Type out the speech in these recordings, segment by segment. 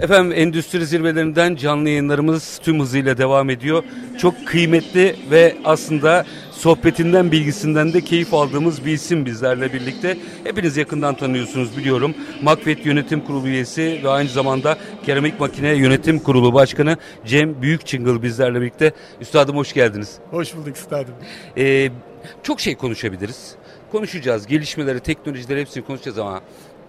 Efendim endüstri zirvelerinden canlı yayınlarımız tüm hızıyla devam ediyor. Çok kıymetli ve aslında sohbetinden bilgisinden de keyif aldığımız bir isim bizlerle birlikte. Hepiniz yakından tanıyorsunuz biliyorum. Makvet Yönetim Kurulu üyesi ve aynı zamanda Keramik Makine Yönetim Kurulu Başkanı Cem Büyükçıngıl bizlerle birlikte. Üstadım hoş geldiniz. Hoş bulduk üstadım. Ee, çok şey konuşabiliriz. Konuşacağız. Gelişmeleri, teknolojileri hepsini konuşacağız ama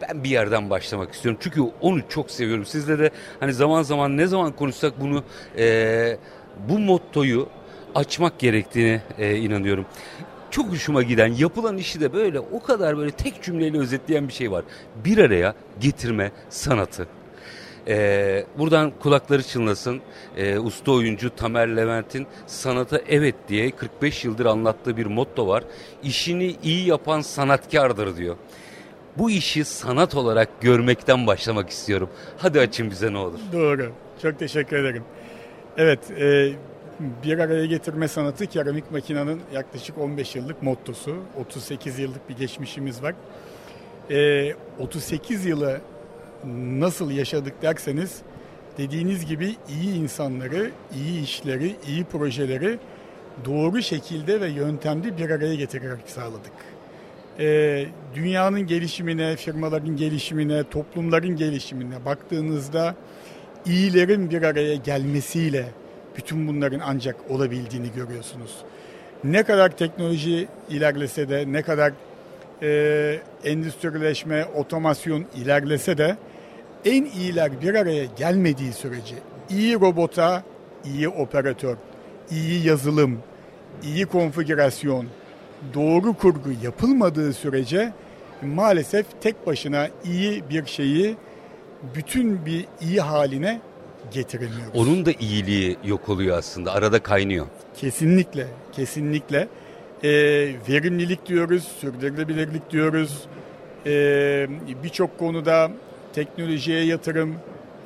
ben bir yerden başlamak istiyorum. Çünkü onu çok seviyorum. Sizle de hani zaman zaman ne zaman konuşsak bunu e, bu mottoyu açmak gerektiğine e, inanıyorum. Çok hoşuma giden yapılan işi de böyle o kadar böyle tek cümleyle özetleyen bir şey var. Bir araya getirme sanatı. Ee, buradan kulakları çınlasın. Ee, usta oyuncu Tamer Levent'in sanata evet diye 45 yıldır anlattığı bir motto var. İşini iyi yapan sanatkardır diyor. Bu işi sanat olarak görmekten başlamak istiyorum. Hadi açın bize ne olur. Doğru. Çok teşekkür ederim. Evet, e, bir araya getirme sanatı keramik makinanın yaklaşık 15 yıllık mottosu. 38 yıllık bir geçmişimiz var. E, 38 yılı nasıl yaşadık derseniz dediğiniz gibi iyi insanları, iyi işleri, iyi projeleri doğru şekilde ve yöntemde bir araya getirerek sağladık. Ee, dünyanın gelişimine, firmaların gelişimine, toplumların gelişimine baktığınızda iyilerin bir araya gelmesiyle bütün bunların ancak olabildiğini görüyorsunuz. Ne kadar teknoloji ilerlese de, ne kadar e, endüstrileşme, otomasyon ilerlese de en iyiler bir araya gelmediği sürece iyi robota, iyi operatör, iyi yazılım, iyi konfigürasyon, doğru kurgu yapılmadığı sürece maalesef tek başına iyi bir şeyi bütün bir iyi haline getiremiyoruz. Onun da iyiliği yok oluyor aslında. Arada kaynıyor. Kesinlikle, kesinlikle. Ee, verimlilik diyoruz, sürdürülebilirlik diyoruz. Ee, Birçok konuda teknolojiye yatırım,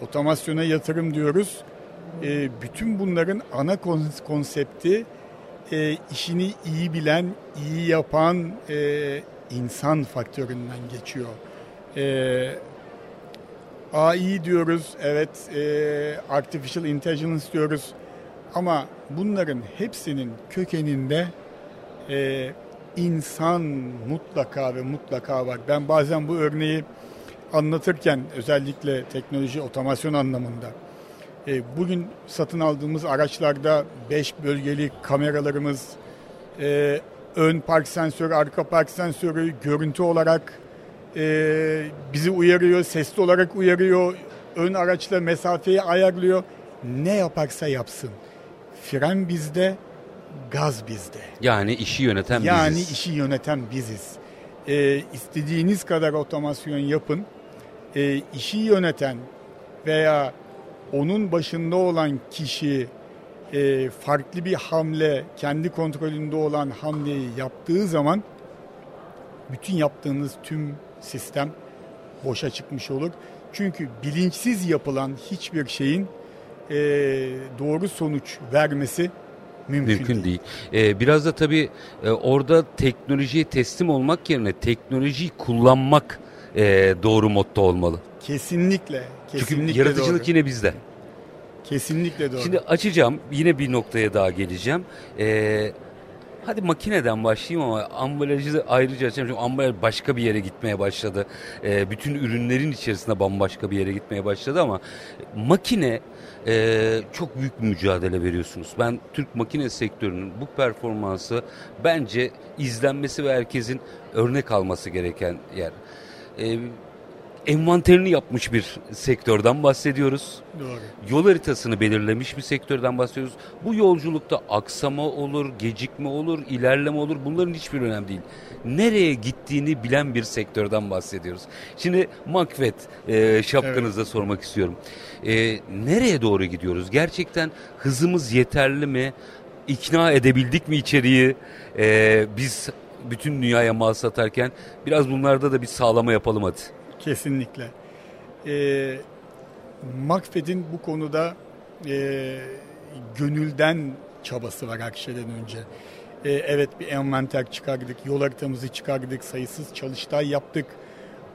otomasyona yatırım diyoruz. Ee, bütün bunların ana konsepti e, işini iyi bilen, iyi yapan e, insan faktöründen geçiyor. E, AI diyoruz, evet, e, Artificial Intelligence diyoruz. Ama bunların hepsinin kökeninde e, insan mutlaka ve mutlaka var. Ben bazen bu örneği anlatırken özellikle teknoloji, otomasyon anlamında e, bugün satın aldığımız araçlarda 5 bölgeli kameralarımız, e, ön park sensörü, arka park sensörü, görüntü olarak e, bizi uyarıyor, sesli olarak uyarıyor, ön araçla mesafeyi ayarlıyor. Ne yaparsa yapsın. Fren bizde, gaz bizde. Yani işi yöneten yani biziz. Yani işi yöneten biziz. E, istediğiniz kadar otomasyon yapın. E, işi yöneten veya onun başında olan kişi e, farklı bir hamle, kendi kontrolünde olan hamleyi yaptığı zaman bütün yaptığınız tüm sistem boşa çıkmış olur. Çünkü bilinçsiz yapılan hiçbir şeyin e, doğru sonuç vermesi mümkün, mümkün değil. değil. Ee, biraz da tabii e, orada teknolojiye teslim olmak yerine teknolojiyi kullanmak e, doğru motto olmalı. Kesinlikle. kesinlikle Çünkü yaratıcılık doğru. yine bizde. Kesinlikle doğru. Şimdi açacağım. Yine bir noktaya daha geleceğim. Ee, hadi makineden başlayayım ama ambalajı da ayrıca açacağım. Çünkü ambalaj başka bir yere gitmeye başladı. Ee, bütün ürünlerin içerisinde bambaşka bir yere gitmeye başladı ama makine e, çok büyük bir mücadele veriyorsunuz. Ben Türk makine sektörünün bu performansı bence izlenmesi ve herkesin örnek alması gereken yer. Ee, envanterini yapmış bir sektörden bahsediyoruz. Doğru. Yol haritasını belirlemiş bir sektörden bahsediyoruz. Bu yolculukta aksama olur, gecikme olur, ilerleme olur. Bunların hiçbir önemli değil. Nereye gittiğini bilen bir sektörden bahsediyoruz. Şimdi Makvet e, şapkanızda evet. sormak istiyorum. E, nereye doğru gidiyoruz? Gerçekten hızımız yeterli mi? İkna edebildik mi içeriği? E, biz bütün dünyaya mal satarken biraz bunlarda da bir sağlama yapalım hadi. Kesinlikle. E, Makfed'in bu konuda e, gönülden çabası var her önce. E, evet bir envanter çıkardık, yol haritamızı çıkardık, sayısız çalıştay yaptık.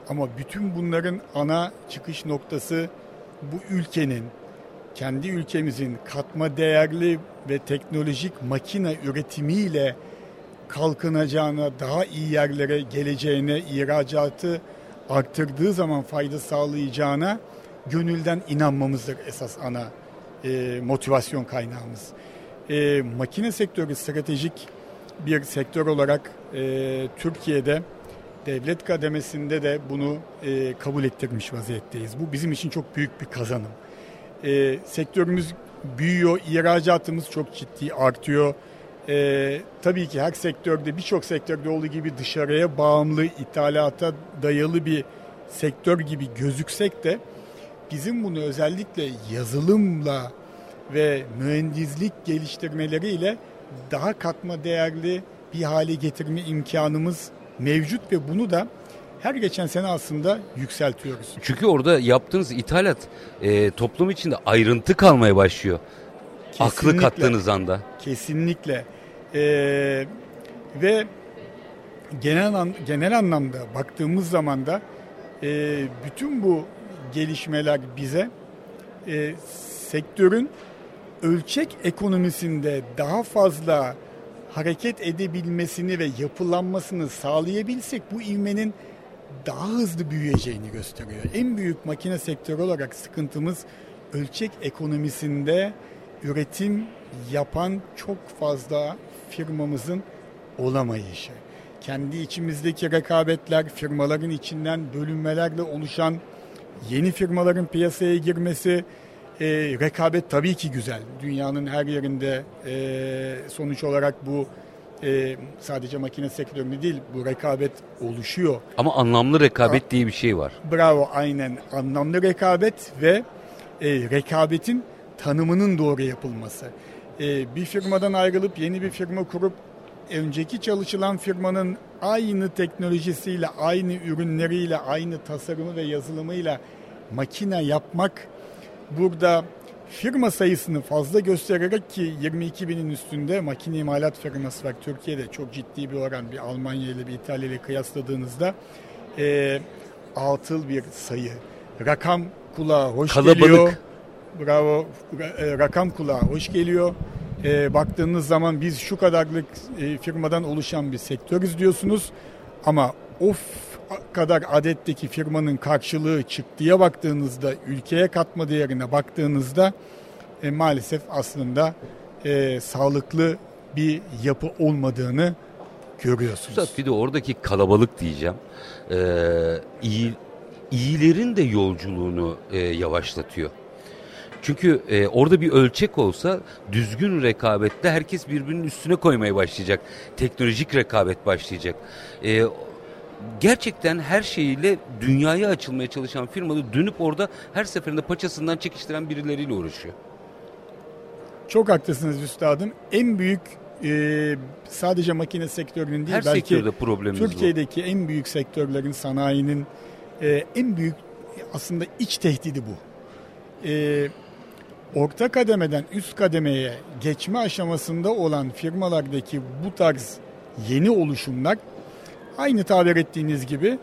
Ama bütün bunların ana çıkış noktası bu ülkenin kendi ülkemizin katma değerli ve teknolojik makine üretimiyle kalkınacağına, daha iyi yerlere geleceğine, ihracatı arttırdığı zaman fayda sağlayacağına gönülden inanmamızdır esas ana e, motivasyon kaynağımız. E, makine sektörü stratejik bir sektör olarak e, Türkiye'de devlet kademesinde de bunu e, kabul ettirmiş vaziyetteyiz. Bu bizim için çok büyük bir kazanım. E, sektörümüz büyüyor, ihracatımız çok ciddi artıyor. E, tabii ki her sektörde, birçok sektörde olduğu gibi dışarıya bağımlı, ithalata dayalı bir sektör gibi gözüksek de bizim bunu özellikle yazılımla ve mühendislik geliştirmeleriyle daha katma değerli bir hale getirme imkanımız mevcut ve bunu da her geçen sene aslında yükseltiyoruz. Çünkü orada yaptığınız ithalat e, toplum içinde ayrıntı kalmaya başlıyor. Aklı kattığınız anda. Kesinlikle. Ee, ve genel genel anlamda baktığımız zaman da e, bütün bu gelişmeler bize e, sektörün ölçek ekonomisinde daha fazla hareket edebilmesini ve yapılanmasını sağlayabilsek bu ivmenin daha hızlı büyüyeceğini gösteriyor. En büyük makine sektörü olarak sıkıntımız ölçek ekonomisinde üretim yapan çok fazla firmamızın olamayışı. Kendi içimizdeki rekabetler, firmaların içinden bölünmelerle oluşan yeni firmaların piyasaya girmesi, e, rekabet tabii ki güzel. Dünyanın her yerinde e, sonuç olarak bu e, sadece makine sektöründe değil bu rekabet oluşuyor. Ama anlamlı rekabet A- diye bir şey var. Bravo aynen anlamlı rekabet ve e, rekabetin tanımının doğru yapılması. E, bir firmadan ayrılıp yeni bir firma kurup önceki çalışılan firmanın aynı teknolojisiyle, aynı ürünleriyle, aynı tasarımı ve yazılımıyla makine yapmak burada firma sayısını fazla göstererek ki 22 binin üstünde makine imalat firması var. Türkiye'de çok ciddi bir oran bir Almanya ile bir İtalya ile kıyasladığınızda e, atıl bir sayı. Rakam kulağa hoş Kalabalık. geliyor. Bravo. E, rakam kulağa hoş geliyor. E, baktığınız zaman biz şu kadarlık e, firmadan oluşan bir sektörüz diyorsunuz. Ama of kadar adetteki firmanın karşılığı çıktıya baktığınızda, ülkeye katma değerine baktığınızda e, maalesef aslında e, sağlıklı bir yapı olmadığını görüyorsunuz. Üstad bir de oradaki kalabalık diyeceğim. Ee, iyi, iyilerin de yolculuğunu e, yavaşlatıyor. Çünkü e, orada bir ölçek olsa düzgün rekabette herkes birbirinin üstüne koymaya başlayacak. Teknolojik rekabet başlayacak. E, gerçekten her şeyiyle dünyaya açılmaya çalışan firmada dönüp orada her seferinde paçasından çekiştiren birileriyle uğraşıyor. Çok haklısınız üstadım. En büyük e, sadece makine sektörünün değil her belki problemimiz Türkiye'deki bu. en büyük sektörlerin sanayinin e, en büyük aslında iç tehdidi bu. E, orta kademeden üst kademeye geçme aşamasında olan firmalardaki bu tarz yeni oluşumlar aynı tabir ettiğiniz gibi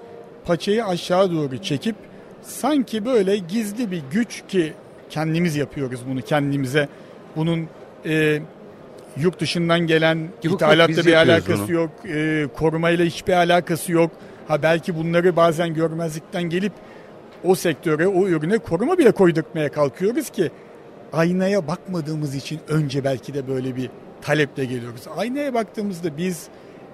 paçayı aşağı doğru çekip sanki böyle gizli bir güç ki kendimiz yapıyoruz bunu kendimize. Bunun e, yurt dışından gelen yok, ithalatla bir alakası bunu. yok. E, korumayla hiçbir alakası yok. Ha belki bunları bazen görmezlikten gelip o sektöre, o ürüne koruma bile koydurtmaya kalkıyoruz ki aynaya bakmadığımız için önce belki de böyle bir taleple geliyoruz. Aynaya baktığımızda biz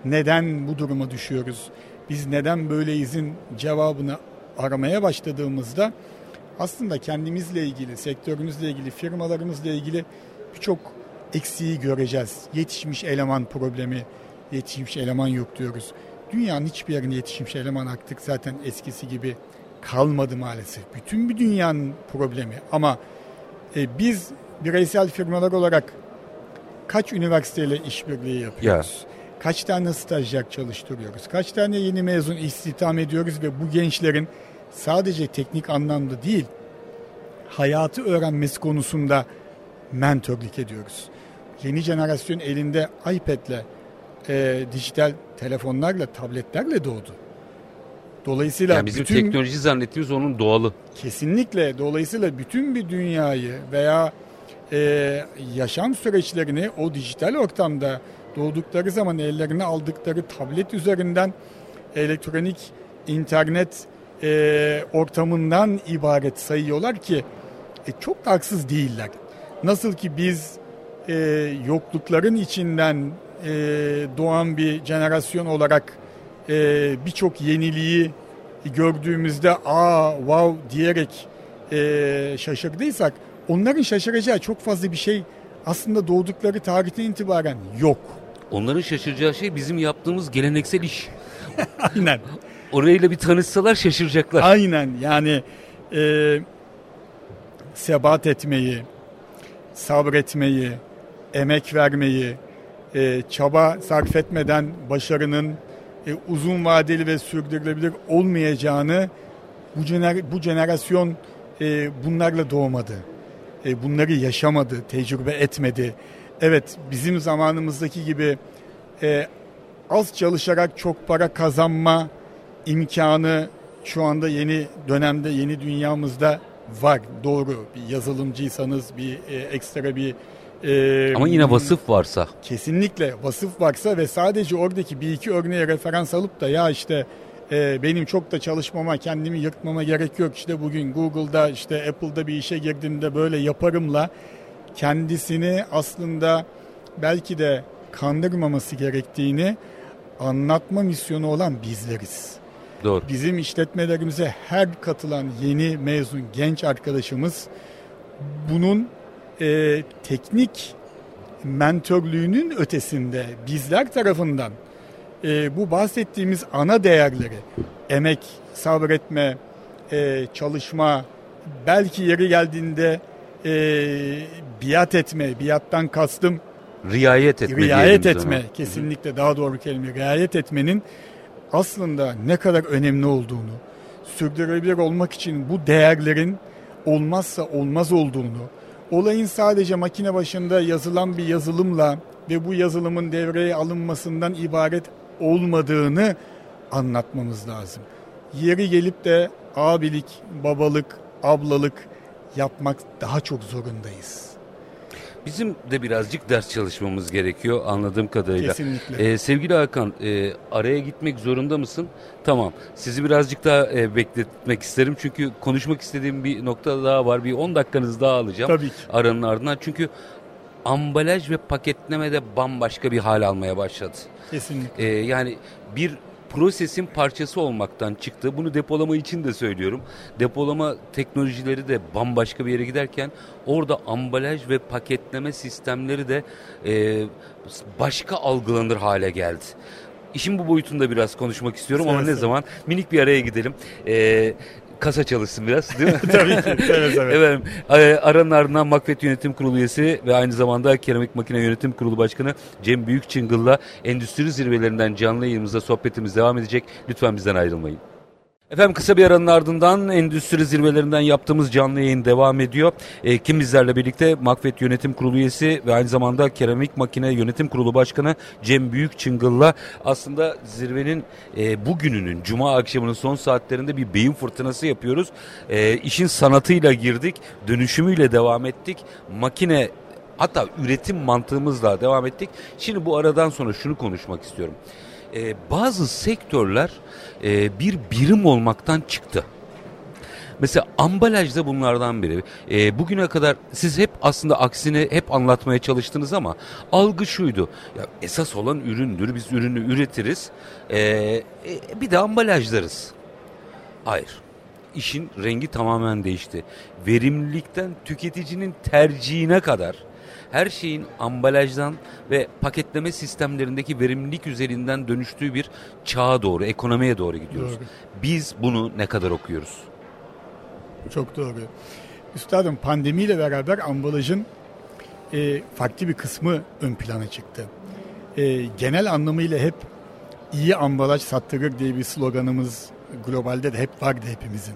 neden bu duruma düşüyoruz? Biz neden böyleyizin cevabını aramaya başladığımızda aslında kendimizle ilgili, sektörümüzle ilgili, firmalarımızla ilgili birçok eksiği göreceğiz. Yetişmiş eleman problemi, yetişmiş eleman yok diyoruz. Dünyanın hiçbir yerinde yetişmiş eleman artık zaten eskisi gibi kalmadı maalesef. Bütün bir dünyanın problemi ama e, biz bireysel firmalar olarak kaç üniversiteyle işbirliği yapıyoruz? Ya. Kaç tane stajyer çalıştırıyoruz? Kaç tane yeni mezun istihdam ediyoruz ve bu gençlerin sadece teknik anlamda değil, hayatı öğrenmesi konusunda mentörlük ediyoruz. Yeni jenerasyon elinde iPad'le, e, dijital telefonlarla, tabletlerle doğdu. Dolayısıyla Yani bizim bütün, teknoloji zannettiğimiz onun doğalı. kesinlikle dolayısıyla bütün bir dünyayı veya e, yaşam süreçlerini o dijital ortamda doğdukları zaman ellerine aldıkları tablet üzerinden elektronik internet e, ortamından ibaret sayıyorlar ki e, çok da haksız değiller. Nasıl ki biz e, yoklukların içinden e, doğan bir jenerasyon olarak e, birçok yeniliği gördüğümüzde aa wow diyerek e, şaşırdıysak onların şaşıracağı çok fazla bir şey aslında doğdukları tarihten itibaren yok. Onların şaşıracağı şey bizim yaptığımız geleneksel iş. Aynen. Orayla bir tanışsalar şaşıracaklar. Aynen yani e, sebat etmeyi, sabretmeyi, emek vermeyi, e, çaba sarf etmeden başarının e, uzun vadeli ve sürdürülebilir olmayacağını bu, jener, bu jenerasyon e, bunlarla doğmadı. E, bunları yaşamadı, tecrübe etmedi. Evet bizim zamanımızdaki gibi e, az çalışarak çok para kazanma imkanı şu anda yeni dönemde, yeni dünyamızda var. Doğru. Bir yazılımcıysanız, bir e, ekstra bir e, Ama yine vasıf varsa. kesinlikle vasıf varsa ve sadece oradaki bir iki örneğe referans alıp da ya işte e, benim çok da çalışmama, kendimi yırtmama gerek yok. İşte bugün Google'da, işte Apple'da bir işe girdiğimde böyle yaparımla kendisini aslında belki de kandırmaması gerektiğini anlatma misyonu olan bizleriz. Doğru. Bizim işletmelerimize her katılan yeni mezun genç arkadaşımız bunun e, teknik mentörlüğünün ötesinde bizler tarafından e, bu bahsettiğimiz ana değerleri emek, sabretme, e, çalışma, belki yeri geldiğinde e, biat etme, biattan kastım Riayet etme riayet etme kesinlikle daha doğru kelime riayet etmenin aslında ne kadar önemli olduğunu sürdürülebilir olmak için bu değerlerin olmazsa olmaz olduğunu olayın sadece makine başında yazılan bir yazılımla ve bu yazılımın devreye alınmasından ibaret olmadığını anlatmamız lazım. Yeri gelip de abilik, babalık, ablalık yapmak daha çok zorundayız. Bizim de birazcık ders çalışmamız gerekiyor anladığım kadarıyla. Kesinlikle. Ee, sevgili Hakan e, araya gitmek zorunda mısın? Tamam. Sizi birazcık daha e, bekletmek isterim. Çünkü konuşmak istediğim bir nokta daha var. Bir 10 dakikanızı daha alacağım. Tabii ki. Aranın ardından. Çünkü ambalaj ve paketleme de bambaşka bir hal almaya başladı. Kesinlikle. Ee, yani bir prosesin parçası olmaktan çıktı. Bunu depolama için de söylüyorum. Depolama teknolojileri de bambaşka bir yere giderken orada ambalaj ve paketleme sistemleri de e, başka algılanır hale geldi. İşin bu boyutunda biraz konuşmak istiyorum ama Seve ne zaman? Minik bir araya gidelim. Ee, kasa çalışsın biraz değil mi? Tabii ki. Seve seve. Efendim, e, aranın ardından Makvet Yönetim Kurulu üyesi ve aynı zamanda Keramik Makine Yönetim Kurulu Başkanı Cem Büyükçıngıl'la endüstri zirvelerinden canlı yayınımızda sohbetimiz devam edecek. Lütfen bizden ayrılmayın. Efendim kısa bir aranın ardından endüstri zirvelerinden yaptığımız canlı yayın devam ediyor. E, kim bizlerle birlikte Makvet Yönetim Kurulu üyesi ve aynı zamanda Keramik Makine Yönetim Kurulu Başkanı Cem Büyükçıngıl'la aslında zirvenin e, bugününün Cuma akşamının son saatlerinde bir beyin fırtınası yapıyoruz. E, işin sanatıyla girdik, dönüşümüyle devam ettik. Makine hatta üretim mantığımızla devam ettik. Şimdi bu aradan sonra şunu konuşmak istiyorum. Ee, bazı sektörler e, bir birim olmaktan çıktı. Mesela ambalaj da bunlardan biri. Ee, bugüne kadar siz hep aslında aksine hep anlatmaya çalıştınız ama algı şuydu. Ya esas olan üründür. Biz ürünü üretiriz. Ee, e, bir de ambalajlarız. Hayır. İşin rengi tamamen değişti. Verimlilikten tüketicinin tercihine kadar her şeyin ambalajdan ve paketleme sistemlerindeki verimlilik üzerinden dönüştüğü bir çağa doğru, ekonomiye doğru gidiyoruz. Doğru. Biz bunu ne kadar okuyoruz? Çok doğru. Üstadım pandemiyle beraber ambalajın e, farklı bir kısmı ön plana çıktı. E, genel anlamıyla hep iyi ambalaj sattırır diye bir sloganımız globalde de hep vardı hepimizin.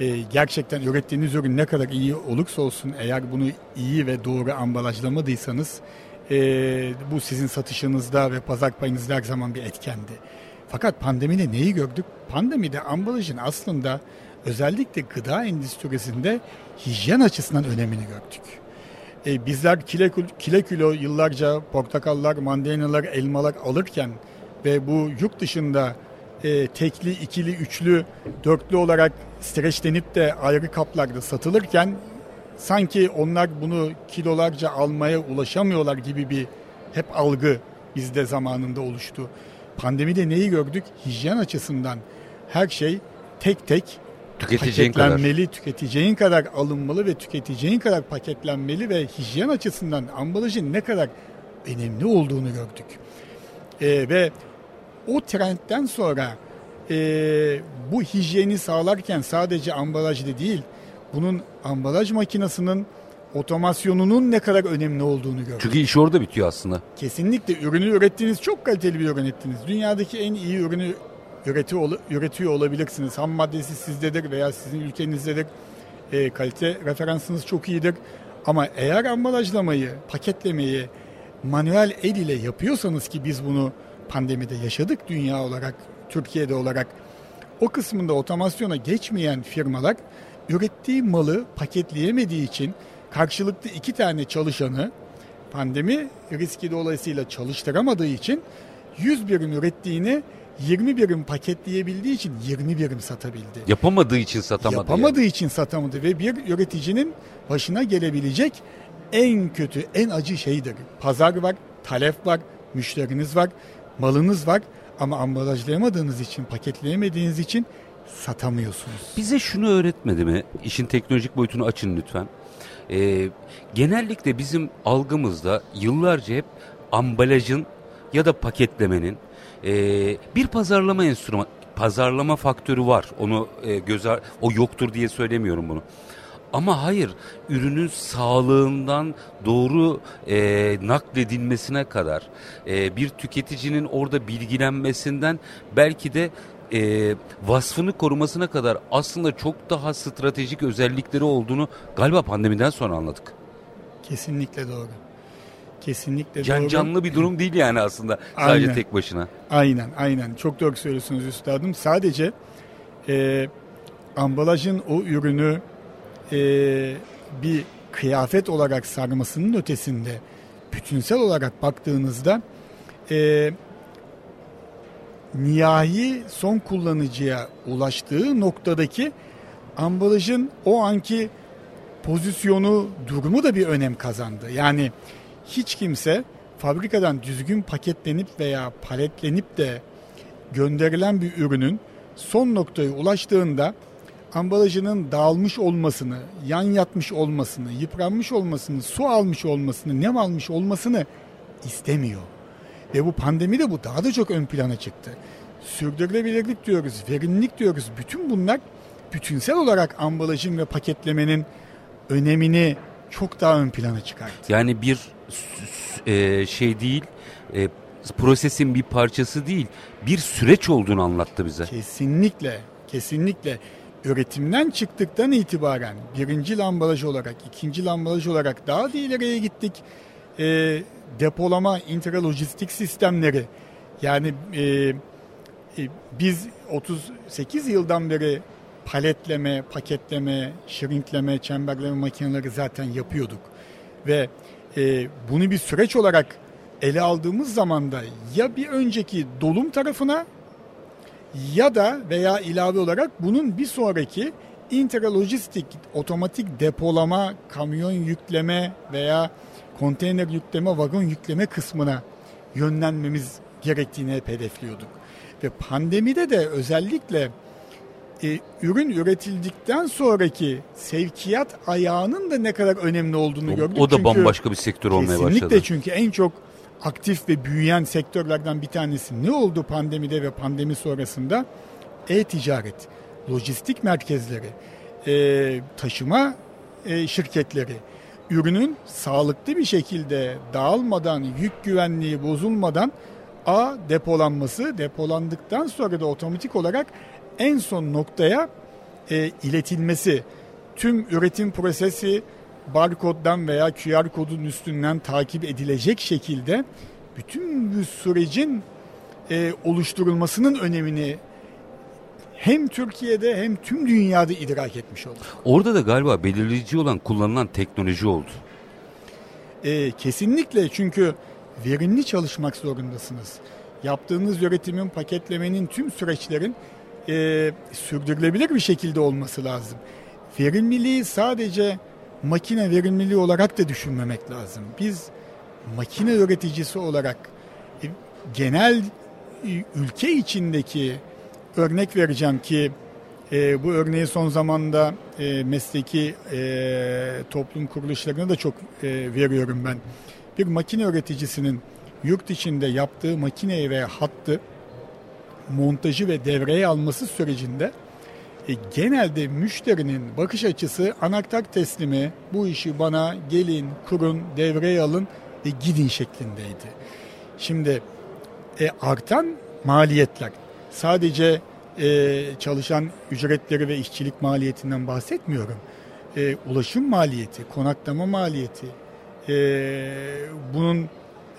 E, gerçekten ürettiğiniz ürün ne kadar iyi olursa olsun eğer bunu iyi ve doğru ambalajlamadıysanız e, bu sizin satışınızda ve pazar payınızda her zaman bir etkendi. Fakat pandemide neyi gördük? Pandemide ambalajın aslında özellikle gıda endüstrisinde hijyen açısından önemini gördük. E, bizler kile, kile kilo yıllarca portakallar, mandalinalar, elmalar alırken ve bu yurt dışında e, tekli, ikili, üçlü, dörtlü olarak streçlenip de ayrı kaplarda satılırken sanki onlar bunu kilolarca almaya ulaşamıyorlar gibi bir hep algı bizde zamanında oluştu. Pandemide neyi gördük? Hijyen açısından her şey tek tek Tüketeceğin paketlenmeli, kadar. tüketeceğin kadar alınmalı ve tüketeceğin kadar paketlenmeli ve hijyen açısından ambalajın ne kadar önemli olduğunu gördük. Ee, ve o trendten sonra e, bu hijyeni sağlarken sadece ambalajda değil, bunun ambalaj makinesinin otomasyonunun ne kadar önemli olduğunu gördük. Çünkü iş orada bitiyor aslında. Kesinlikle ürünü ürettiğiniz çok kaliteli bir ürün ettiniz. Dünyadaki en iyi ürünü üretiyor, üretiyor olabilirsiniz. Ham maddesi sizdedir veya sizin ülkenizdedir. E, kalite referansınız çok iyidir. Ama eğer ambalajlamayı, paketlemeyi manuel el ile yapıyorsanız ki biz bunu pandemide yaşadık dünya olarak, Türkiye'de olarak o kısmında otomasyona geçmeyen firmalar ürettiği malı paketleyemediği için karşılıklı iki tane çalışanı pandemi riski dolayısıyla çalıştıramadığı için 100 birim ürettiğini 20 birim paketleyebildiği için 20 birim satabildi. Yapamadığı için satamadı. Yapamadığı yani. için satamadı ve bir üreticinin başına gelebilecek en kötü, en acı şeydir. Pazar var, talep var, müşteriniz var, malınız var ama ambalajlayamadığınız için, paketleyemediğiniz için satamıyorsunuz. Bize şunu öğretmedi mi? İşin teknolojik boyutunu açın lütfen. Ee, genellikle bizim algımızda yıllarca hep ambalajın ya da paketlemenin e, bir pazarlama enstrümanı, pazarlama faktörü var. Onu e, göz o yoktur diye söylemiyorum bunu. Ama hayır, ürünün sağlığından doğru e, nakledilmesine kadar, e, bir tüketicinin orada bilgilenmesinden belki de e, vasfını korumasına kadar aslında çok daha stratejik özellikleri olduğunu galiba pandemiden sonra anladık. Kesinlikle doğru. Kesinlikle Can doğru. canlı bir durum değil yani aslında sadece Aynen. tek başına. Aynen, aynen. Çok doğru söylüyorsunuz üstadım. Sadece e, ambalajın o ürünü e, bir kıyafet olarak sarmasının ötesinde bütünsel olarak baktığınızda e, nihai son kullanıcıya ulaştığı noktadaki ambalajın o anki pozisyonu, durumu da bir önem kazandı. Yani hiç kimse fabrikadan düzgün paketlenip veya paletlenip de gönderilen bir ürünün son noktaya ulaştığında ambalajının dağılmış olmasını, yan yatmış olmasını, yıpranmış olmasını, su almış olmasını, nem almış olmasını istemiyor. Ve bu pandemide bu daha da çok ön plana çıktı. Sürdürülebilirlik diyoruz, verimlilik diyoruz. Bütün bunlar bütünsel olarak ambalajın ve paketlemenin önemini çok daha ön plana çıkarttı. Yani bir e, şey değil, e, prosesin bir parçası değil, bir süreç olduğunu anlattı bize. Kesinlikle, kesinlikle üretimden çıktıktan itibaren birinci ambalaj olarak, ikinci ambalaj olarak daha da ileriye gittik. E, depolama, intralojistik sistemleri yani e, e, biz 38 yıldan beri paletleme, paketleme, şirinkleme, çemberleme makineleri zaten yapıyorduk. Ve e, bunu bir süreç olarak ele aldığımız zaman da ya bir önceki dolum tarafına ya da veya ilave olarak bunun bir sonraki intralojistik otomatik depolama, kamyon yükleme veya konteyner yükleme, vagon yükleme kısmına yönlenmemiz gerektiğini hep hedefliyorduk. Ve pandemide de özellikle e, ürün üretildikten sonraki sevkiyat ayağının da ne kadar önemli olduğunu O, gördük. o da Çünkü bambaşka bir sektör olmaya Kesinlikle başladı. çünkü en çok aktif ve büyüyen sektörlerden bir tanesi ne oldu pandemide ve pandemi sonrasında? E-ticaret, lojistik merkezleri, e, taşıma e, şirketleri ürünün sağlıklı bir şekilde dağılmadan, yük güvenliği bozulmadan A depolanması, depolandıktan sonra da otomatik olarak en son noktaya e, iletilmesi. Tüm üretim prosesi barkoddan veya QR kodun üstünden takip edilecek şekilde bütün bu sürecin e, oluşturulmasının önemini hem Türkiye'de hem tüm dünyada idrak etmiş olduk. Orada da galiba belirleyici olan kullanılan teknoloji oldu. E, kesinlikle çünkü verimli çalışmak zorundasınız. Yaptığınız üretimin, paketlemenin tüm süreçlerin e, sürdürülebilir bir şekilde olması lazım. Verimliliği sadece makine verimliliği olarak da düşünmemek lazım. Biz makine üreticisi olarak e, genel e, ülke içindeki örnek vereceğim ki e, bu örneği son zamanda e, mesleki e, toplum kuruluşlarına da çok e, veriyorum ben. Bir makine üreticisinin yurt içinde yaptığı makineyi veya hattı montajı ve devreye alması sürecinde e, genelde müşterinin bakış açısı anahtar teslimi bu işi bana gelin kurun devreye alın ve gidin şeklindeydi. Şimdi e, artan maliyetler sadece e, çalışan ücretleri ve işçilik maliyetinden bahsetmiyorum. E, ulaşım maliyeti, konaklama maliyeti, e, bunun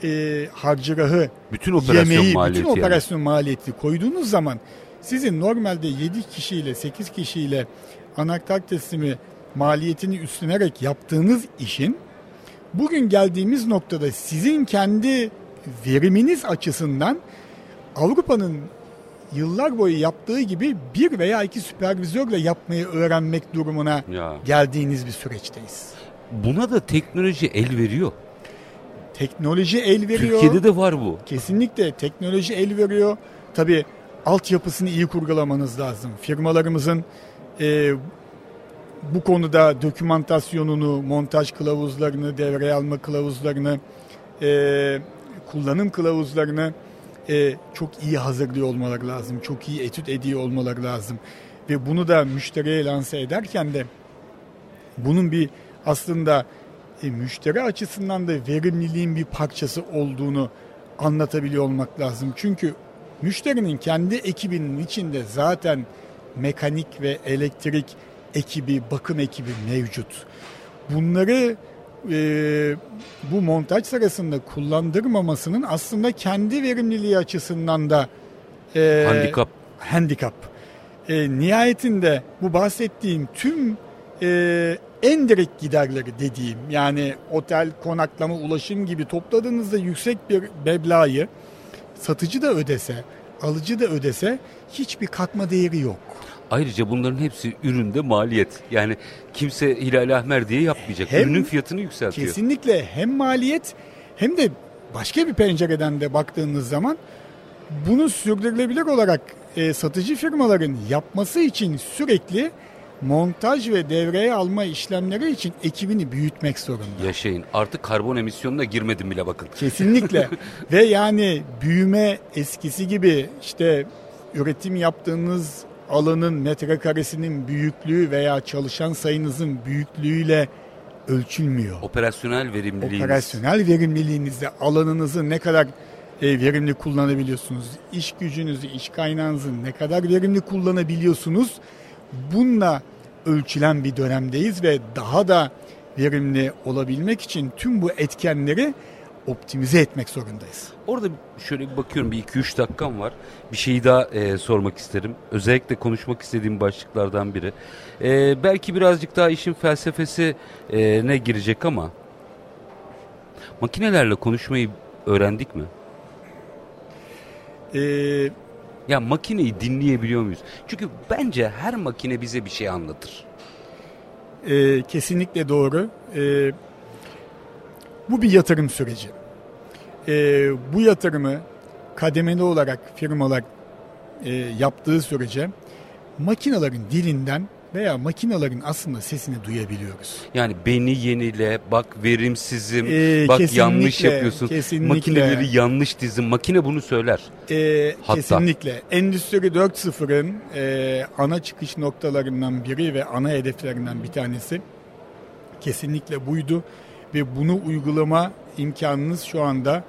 e, harcırahı, bütün operasyon yemeği, maliyeti bütün operasyon yani. maliyeti koyduğunuz zaman sizin normalde 7 kişiyle 8 kişiyle anahtar teslimi maliyetini üstlenerek yaptığınız işin bugün geldiğimiz noktada sizin kendi veriminiz açısından Avrupa'nın yıllar boyu yaptığı gibi bir veya iki süpervizörle yapmayı öğrenmek durumuna ya. geldiğiniz bir süreçteyiz. Buna da teknoloji el veriyor. Teknoloji el veriyor. Türkiye'de de var bu. Kesinlikle teknoloji el veriyor. Tabii altyapısını iyi kurgulamanız lazım. Firmalarımızın e, bu konuda dokümantasyonunu, montaj kılavuzlarını, devreye alma kılavuzlarını, e, kullanım kılavuzlarını e, çok iyi hazırlıyor olmaları lazım. Çok iyi etüt ediyor olmaları lazım. Ve bunu da müşteriye lanse ederken de bunun bir aslında e, müşteri açısından da verimliliğin bir parçası olduğunu anlatabiliyor olmak lazım. Çünkü müşterinin kendi ekibinin içinde zaten mekanik ve elektrik ekibi, bakım ekibi mevcut. Bunları e, bu montaj sırasında kullandırmamasının aslında kendi verimliliği açısından da e, handikap. handikap. E, nihayetinde bu bahsettiğim tüm e, en direkt giderleri dediğim yani otel, konaklama, ulaşım gibi topladığınızda yüksek bir meblağı satıcı da ödese, alıcı da ödese hiçbir katma değeri yok. Ayrıca bunların hepsi üründe maliyet. Yani kimse Hilal Ahmer diye yapmayacak. Hem, Ürünün fiyatını yükseltiyor. Kesinlikle hem maliyet hem de başka bir pencereden de baktığınız zaman bunu sürdürülebilir olarak e, satıcı firmaların yapması için sürekli montaj ve devreye alma işlemleri için ekibini büyütmek zorunda. Yaşayın. Artık karbon emisyonuna girmedim bile bakın. Kesinlikle. ve yani büyüme eskisi gibi işte üretim yaptığınız alanın metrekaresinin büyüklüğü veya çalışan sayınızın büyüklüğüyle ölçülmüyor. Operasyonel verimliliğiniz. Operasyonel verimliliğinizde alanınızı ne kadar e, verimli kullanabiliyorsunuz? İş gücünüzü, iş kaynağınızı ne kadar verimli kullanabiliyorsunuz? Bununla ölçülen bir dönemdeyiz ve daha da verimli olabilmek için tüm bu etkenleri optimize etmek zorundayız. Orada şöyle bir bakıyorum bir 2-3 dakikam var. Bir şeyi daha e, sormak isterim. Özellikle konuşmak istediğim başlıklardan biri. E, belki birazcık daha işin felsefesi e, ne girecek ama makinelerle konuşmayı öğrendik mi? Eee ya makineyi dinleyebiliyor muyuz? Çünkü bence her makine bize bir şey anlatır. Ee, kesinlikle doğru. Ee, bu bir yatırım süreci. Ee, bu yatırımı kademeli olarak firmalar e, yaptığı sürece makinelerin dilinden veya makinaların aslında sesini duyabiliyoruz. Yani beni yenile, bak verimsizim, ee, bak yanlış yapıyorsun, kesinlikle. makineleri yanlış dizin. Makine bunu söyler. Ee, Hatta. Kesinlikle. Endüstri 4.0'ın e, ana çıkış noktalarından biri ve ana hedeflerinden bir tanesi kesinlikle buydu. Ve bunu uygulama imkanınız şu anda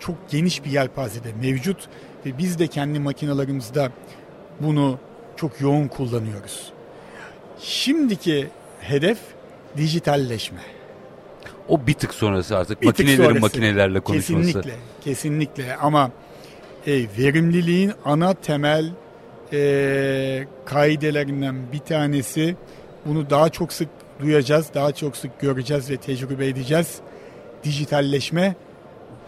çok geniş bir yelpazede mevcut. Ve biz de kendi makinalarımızda bunu çok yoğun kullanıyoruz. Şimdiki hedef dijitalleşme. O bir tık sonrası artık bir makinelerin sonrası. makinelerle konuşması. Kesinlikle, kesinlikle ama e, verimliliğin ana temel e, kaidelerinden bir tanesi. Bunu daha çok sık duyacağız, daha çok sık göreceğiz ve tecrübe edeceğiz. Dijitalleşme,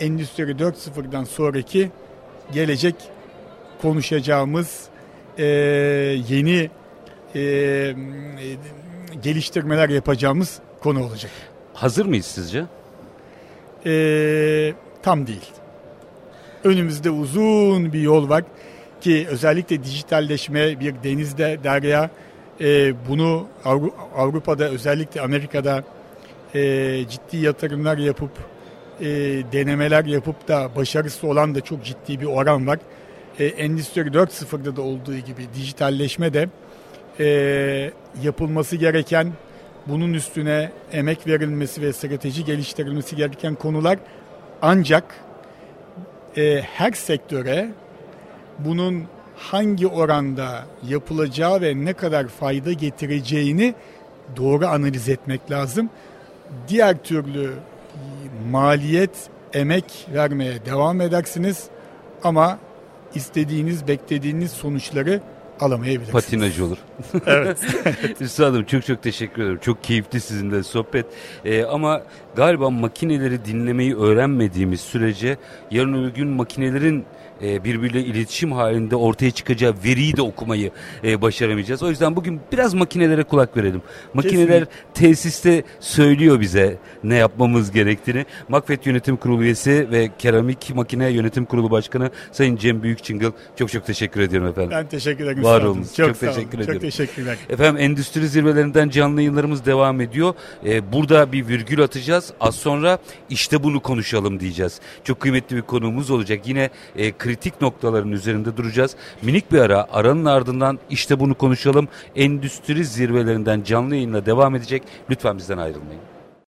Endüstri 4.0'dan sonraki gelecek konuşacağımız e, yeni e, geliştirmeler yapacağımız konu olacak. Hazır mıyız sizce? E, tam değil. Önümüzde uzun bir yol var ki özellikle dijitalleşme bir denizde derya e, bunu Avru- Avrupa'da özellikle Amerika'da e, ciddi yatırımlar yapıp e, denemeler yapıp da başarısız olan da çok ciddi bir oran var. E, Endüstri 4.0'da da olduğu gibi dijitalleşme de e, yapılması gereken bunun üstüne emek verilmesi ve strateji geliştirilmesi gereken konular ancak e, her sektöre bunun hangi oranda yapılacağı ve ne kadar fayda getireceğini doğru analiz etmek lazım. Diğer türlü maliyet, emek vermeye devam edersiniz ama istediğiniz, beklediğiniz sonuçları alamayabilirsiniz. Patinaj olur. Evet. Üstadım çok çok teşekkür ederim. Çok keyifli sizinle sohbet. Ee, ama galiba makineleri dinlemeyi öğrenmediğimiz sürece yarın öbür gün makinelerin e, birbiriyle iletişim halinde ortaya çıkacağı veriyi de okumayı e, başaramayacağız. O yüzden bugün biraz makinelere kulak verelim. Makineler tesiste söylüyor bize ne yapmamız gerektiğini. Makfet Yönetim Kurulu üyesi ve Keramik Makine Yönetim Kurulu Başkanı Sayın Cem Büyükçıngıl çok çok teşekkür ediyorum efendim. Ben teşekkür ederim. Var olun. Çok, Çok teşekkür ediyorum. Çok teşekkürler. Efendim endüstri zirvelerinden canlı yayınlarımız devam ediyor. Ee, burada bir virgül atacağız. Az sonra işte bunu konuşalım diyeceğiz. Çok kıymetli bir konuğumuz olacak. Yine e, kritik noktaların üzerinde duracağız. Minik bir ara. Aranın ardından işte bunu konuşalım. Endüstri zirvelerinden canlı yayınla devam edecek. Lütfen bizden ayrılmayın.